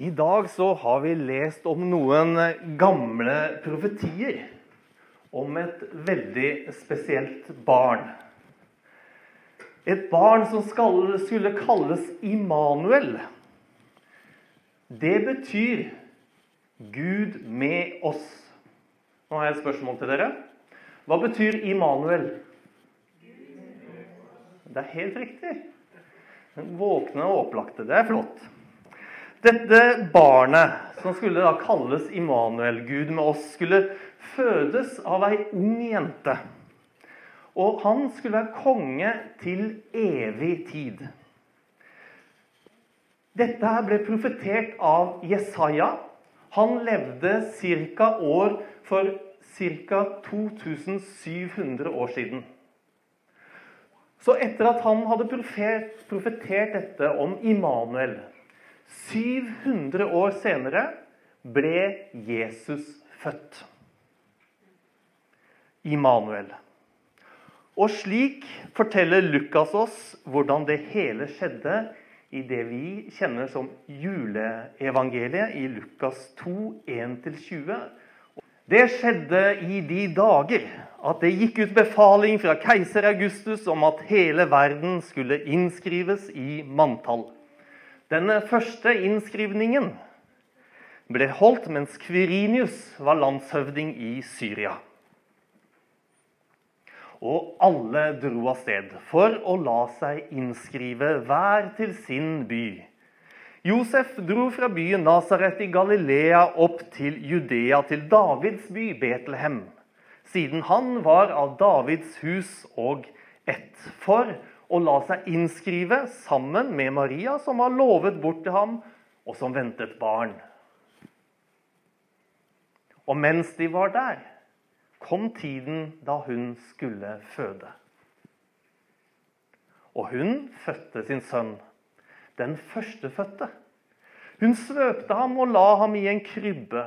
I dag så har vi lest om noen gamle profetier om et veldig spesielt barn. Et barn som skulle kalles Immanuel. Det betyr Gud med oss. Nå har jeg et spørsmål til dere. Hva betyr Immanuel? Det er helt riktig. Våkne og opplagte. Det er flott. Dette barnet, som skulle da kalles Immanuel, Gud med oss, skulle fødes av ei ung jente. Og han skulle være konge til evig tid. Dette her ble profetert av Jesaja. Han levde ca. år for ca. 2700 år siden. Så etter at han hadde profetert dette om Immanuel 700 år senere ble Jesus født. Immanuel. Og slik forteller Lukas oss hvordan det hele skjedde i det vi kjenner som juleevangeliet i Lukas 2, 1-20. Det skjedde i de dager at det gikk ut befaling fra keiser Augustus om at hele verden skulle innskrives i manntall. Denne første innskrivningen ble holdt mens Kvirinius var landshøvding i Syria. Og alle dro av sted for å la seg innskrive hver til sin by. Josef dro fra byen Nasaret i Galilea opp til Judea, til Davids by Betlehem, siden han var av Davids hus og ett, for og la seg innskrive sammen med Maria, som var lovet bort til ham, og som ventet barn. Og mens de var der, kom tiden da hun skulle føde. Og hun fødte sin sønn, den førstefødte. Hun svøpte ham og la ham i en krybbe,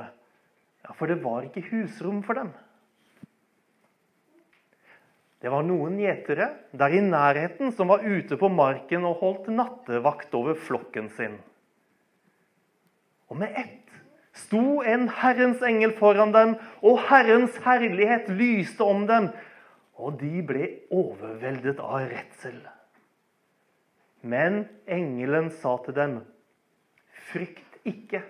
ja, for det var ikke husrom for dem. Det var noen gjetere der i nærheten som var ute på marken og holdt nattevakt over flokken sin. Og med ett sto en Herrens engel foran dem, og Herrens herlighet lyste om dem, og de ble overveldet av redsel. Men engelen sa til dem, 'Frykt ikke.'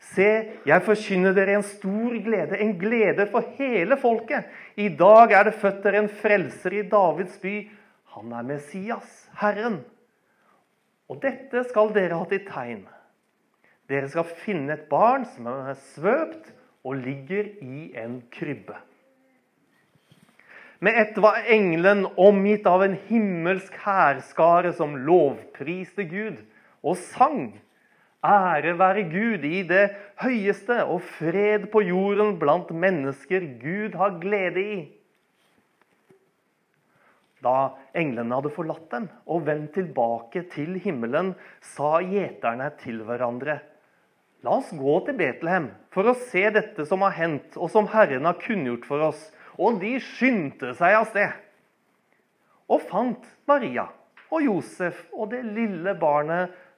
Se, jeg forkynner dere en stor glede, en glede for hele folket. I dag er det født dere en frelser i Davids by. Han er Messias, Herren. Og dette skal dere ha til tegn. Dere skal finne et barn som er svøpt og ligger i en krybbe. Med ett var engelen omgitt av en himmelsk hærskare som lovpriste Gud og sang. Ære være Gud i det høyeste og fred på jorden blant mennesker Gud har glede i. Da englene hadde forlatt dem og vendt tilbake til himmelen, sa gjeterne til hverandre.: La oss gå til Betlehem for å se dette som har hendt, og som Herren har kunngjort for oss. Og de skyndte seg av sted og fant Maria og Josef og det lille barnet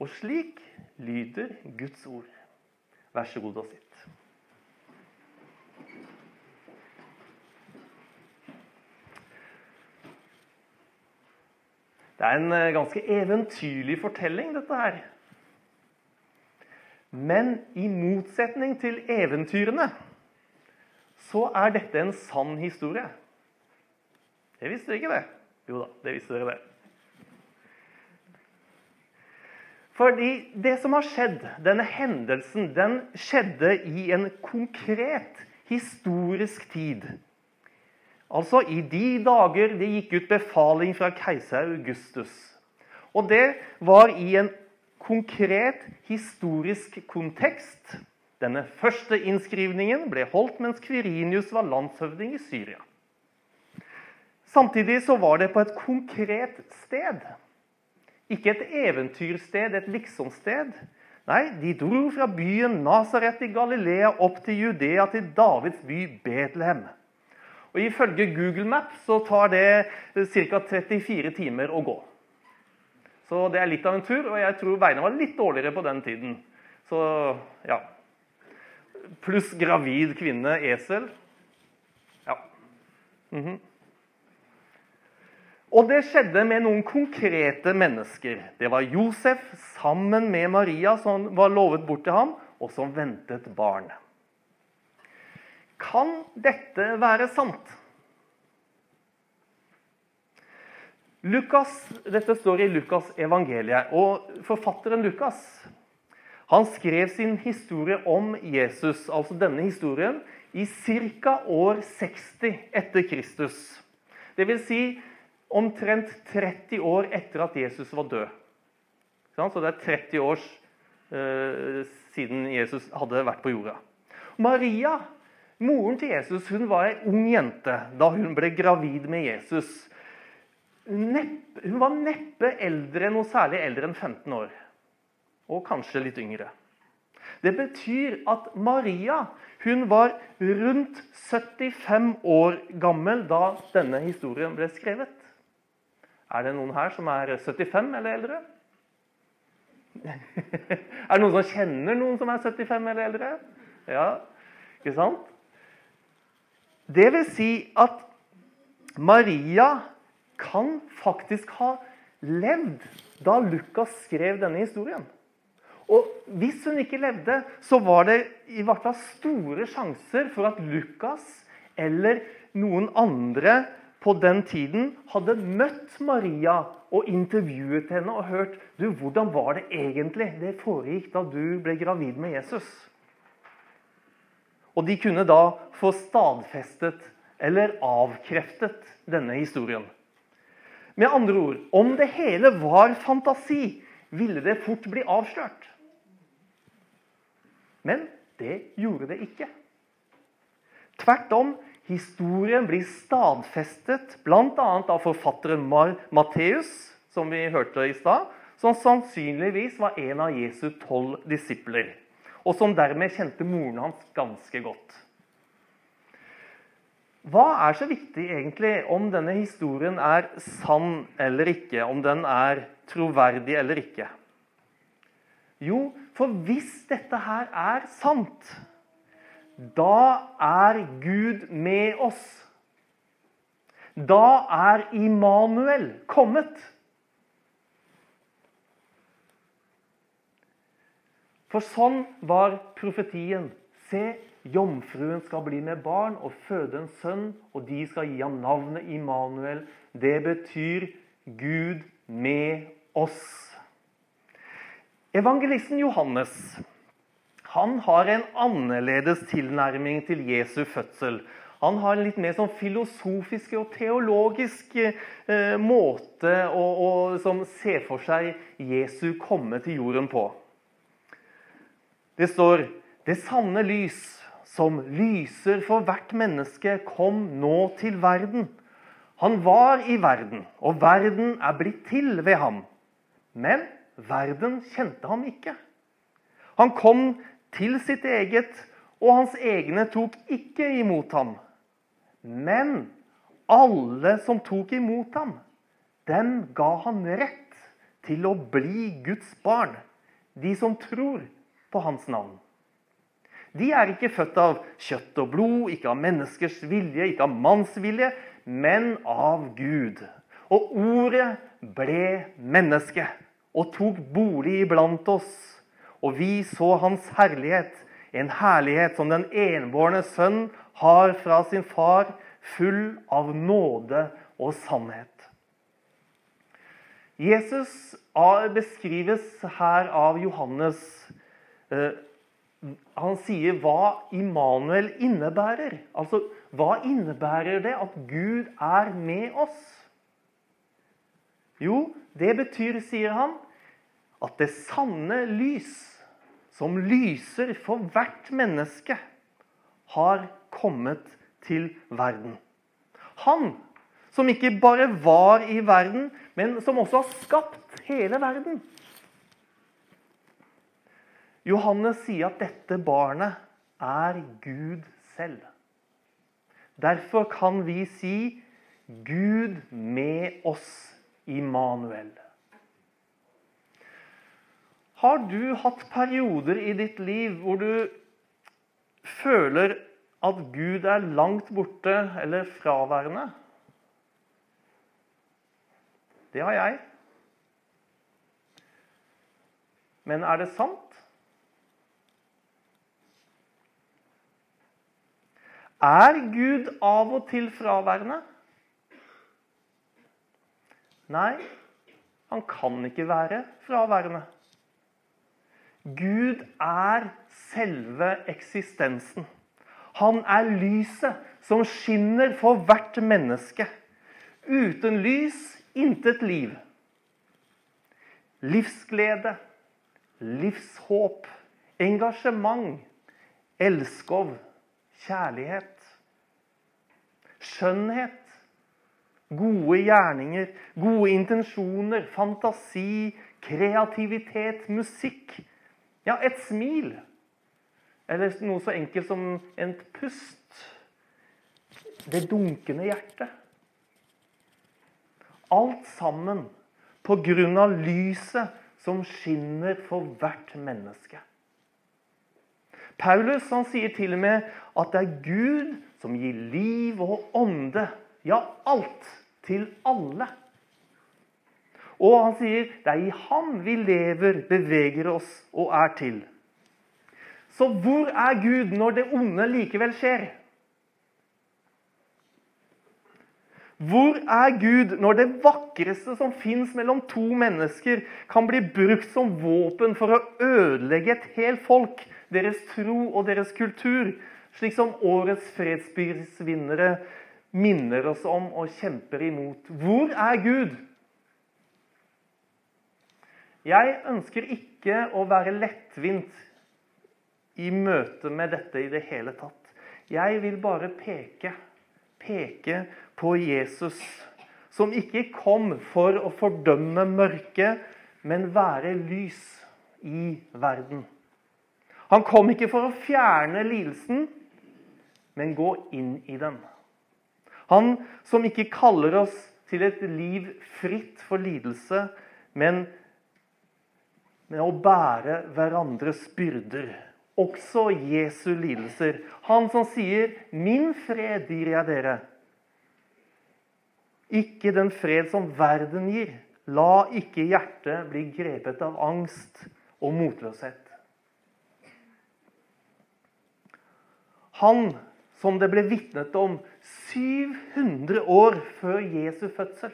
Og slik lyder Guds ord. Vær så god og sitt. Det er en eh, ganske eventyrlig fortelling, dette her. Men i motsetning til eventyrene så er dette en sann historie. Det visste dere ikke det? Jo da, det visste dere det. Fordi det som har skjedd, denne hendelsen, den skjedde i en konkret historisk tid. Altså i de dager det gikk ut befaling fra keiser Augustus. Og det var i en konkret historisk kontekst. Denne første innskrivningen ble holdt mens Kvirinius var landshøvding i Syria. Samtidig så var det på et konkret sted. Ikke et eventyrsted, et liksomsted. Nei, de dro fra byen Nasaret i Galilea opp til Judea, til Davids by Betlehem. Og Ifølge Google Maps så tar det ca. 34 timer å gå. Så det er litt av en tur, og jeg tror veiene var litt dårligere på den tiden. Så ja. Pluss gravid kvinne, esel. Ja. Mm -hmm. Og det skjedde med noen konkrete mennesker. Det var Josef sammen med Maria som var lovet bort til ham, og som ventet barn. Kan dette være sant? Lukas, dette står i Lukas evangeliet. og Forfatteren Lukas han skrev sin historie om Jesus, altså denne historien, i ca. år 60 etter Kristus. Det vil si omtrent 30 år etter at Jesus var død. Så det er 30 år eh, siden Jesus hadde vært på jorda. Maria, moren til Jesus, hun var ei ung jente da hun ble gravid med Jesus hun var neppe eldre, noe særlig eldre enn 15 år. Og kanskje litt yngre. Det betyr at Maria hun var rundt 75 år gammel da denne historien ble skrevet. Er det noen her som er 75 eller eldre? er det noen som kjenner noen som er 75 eller eldre? Ja, ikke sant? Det vil si at Maria kan faktisk ha levd da Lukas skrev denne historien. Og Hvis hun ikke levde, så var det i hvert fall store sjanser for at Lukas eller noen andre på den tiden hadde møtt Maria og intervjuet henne og hørt du, hvordan var det egentlig det foregikk da du ble gravid med Jesus. Og de kunne da få stadfestet eller avkreftet denne historien. Med andre ord, om det hele var fantasi, ville det fort bli avslørt. Men det gjorde det ikke. Tvert om, historien blir stadfestet bl.a. av forfatteren Matteus, som vi hørte i stad, som sannsynligvis var en av Jesu tolv disipler, og som dermed kjente moren hans ganske godt. Hva er så viktig egentlig om denne historien er sann eller ikke? Om den er troverdig eller ikke? Jo, for hvis dette her er sant, da er Gud med oss. Da er Immanuel kommet. For sånn var profetien. Se, Jomfruen skal bli med barn og føde en sønn, og de skal gi ham navnet Immanuel. Det betyr Gud med oss. Evangelisten Johannes han har en annerledes tilnærming til Jesu fødsel. Han har en litt mer sånn filosofisk og teologisk eh, måte å, å, som ser for seg Jesu komme til jorden på. Det står 'Det sanne lys' som lyser for hvert menneske, kom nå til verden. Han var i verden, og verden er blitt til ved ham. Men verden kjente ham ikke. Han kom til sitt eget, og hans egne tok ikke imot ham. Men alle som tok imot ham, dem ga han rett til å bli Guds barn, de som tror på hans navn. De er ikke født av kjøtt og blod, ikke av menneskers vilje, ikke av manns vilje, men av Gud. Og ordet ble menneske og tok bolig iblant oss. Og vi så hans herlighet, en herlighet som den enbårne sønn har fra sin far, full av nåde og sannhet. Jesus beskrives her av Johannes eh, han sier hva Immanuel innebærer. Altså, hva innebærer det at Gud er med oss? Jo, det betyr, sier han, at det sanne lys, som lyser for hvert menneske, har kommet til verden. Han som ikke bare var i verden, men som også har skapt hele verden. Johannes sier at dette barnet er Gud selv. Derfor kan vi si Gud med oss, Immanuel. Har du hatt perioder i ditt liv hvor du føler at Gud er langt borte eller fraværende? Det har jeg. Men er det sant? Er Gud av og til fraværende? Nei, han kan ikke være fraværende. Gud er selve eksistensen. Han er lyset som skinner for hvert menneske. Uten lys intet liv. Livsglede, livshåp, engasjement, elskov, kjærlighet. Skjønnhet, gode gjerninger, gode intensjoner, fantasi, kreativitet, musikk ja, et smil. Eller noe så enkelt som en pust. Det dunkende hjertet. Alt sammen på grunn av lyset som skinner for hvert menneske. Paulus han sier til og med at det er Gud som gir liv og ånde, ja, alt, til alle. Og han sier det er i ham vi lever, beveger oss og er til. Så hvor er Gud når det onde likevel skjer? Hvor er Gud når det vakreste som fins mellom to mennesker, kan bli brukt som våpen for å ødelegge et helt folk, deres tro og deres kultur, slik som årets fredsprisvinnere minner oss om og kjemper imot? Hvor er Gud? Jeg ønsker ikke å være lettvint i møte med dette i det hele tatt. Jeg vil bare peke, peke på Jesus, som ikke kom for å fordømme mørket, men være lys i verden. Han kom ikke for å fjerne lidelsen, men gå inn i den. Han som ikke kaller oss til et liv fritt for lidelse, men med å bære hverandres byrder. Også Jesu lidelser. Han som sier 'Min fred gir jeg dere'. Ikke den fred som verden gir. La ikke hjertet bli grepet av angst og motløshet. Han som det ble vitnet om 700 år før Jesu fødsel.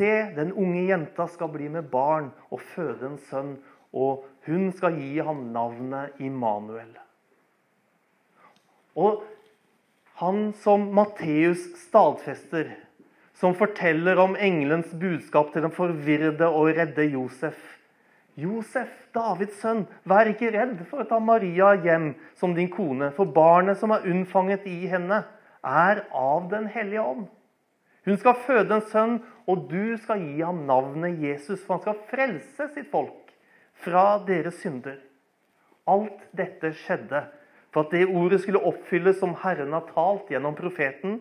Se, den unge jenta skal bli med barn og føde en sønn, og hun skal gi ham navnet Immanuel. Og han som Matteus stadfester, som forteller om engelens budskap til den forvirrede og redde Josef. Josef, Davids sønn, vær ikke redd for å ta Maria hjem som din kone, for barnet som er unnfanget i henne, er av Den hellige ånd. Hun skal føde en sønn, og du skal gi ham navnet Jesus, for han skal frelse sitt folk fra deres synder. Alt dette skjedde for at det ordet skulle oppfylles som Herren har talt gjennom profeten.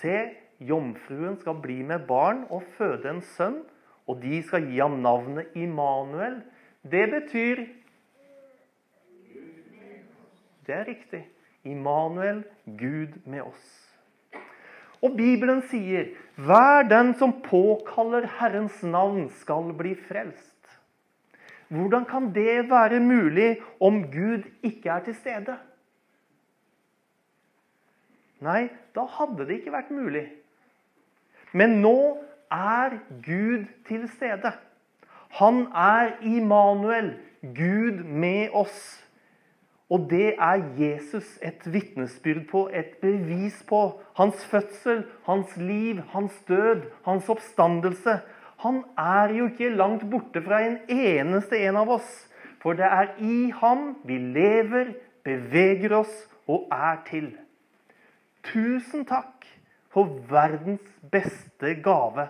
Se, jomfruen skal bli med barn og føde en sønn, og de skal gi ham navnet Immanuel. Det betyr Det er riktig. Immanuel, Gud med oss. Og Bibelen sier, 'Hver den som påkaller Herrens navn, skal bli frelst'. Hvordan kan det være mulig om Gud ikke er til stede? Nei, da hadde det ikke vært mulig. Men nå er Gud til stede. Han er Immanuel, Gud med oss. Og det er Jesus et vitnesbyrd på, et bevis på. Hans fødsel, hans liv, hans død, hans oppstandelse. Han er jo ikke langt borte fra en eneste en av oss. For det er i ham vi lever, beveger oss og er til. Tusen takk for verdens beste gave,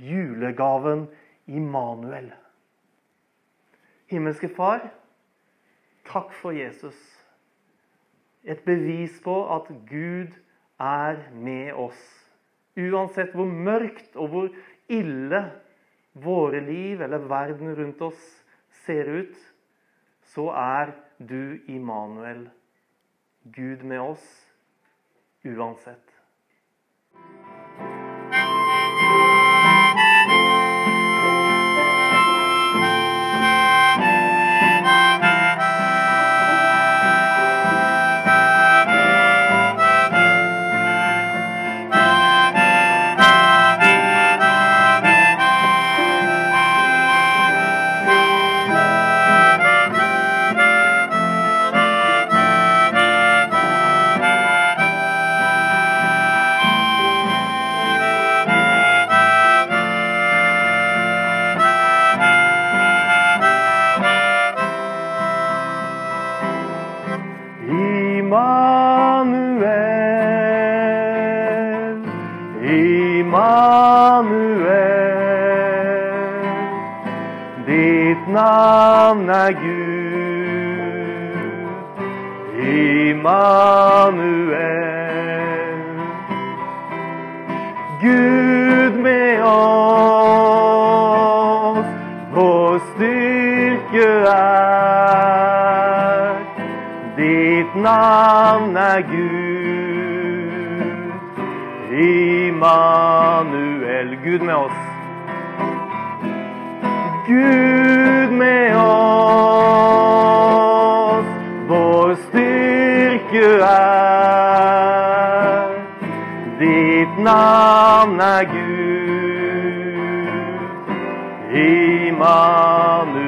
julegaven Immanuel. Himmelske Far, takk for Jesus. Et bevis på at Gud er med oss. Uansett hvor mørkt og hvor ille våre liv eller verden rundt oss ser ut, så er du Immanuel, Gud med oss, uansett. Navn er Gud, Immanuel. Gud med oss, vår styrke er. Navn er Gud, Immanuel. Gud med oss. Gud med oss, vår styrke er. Ditt navn er Gud, Immanuel.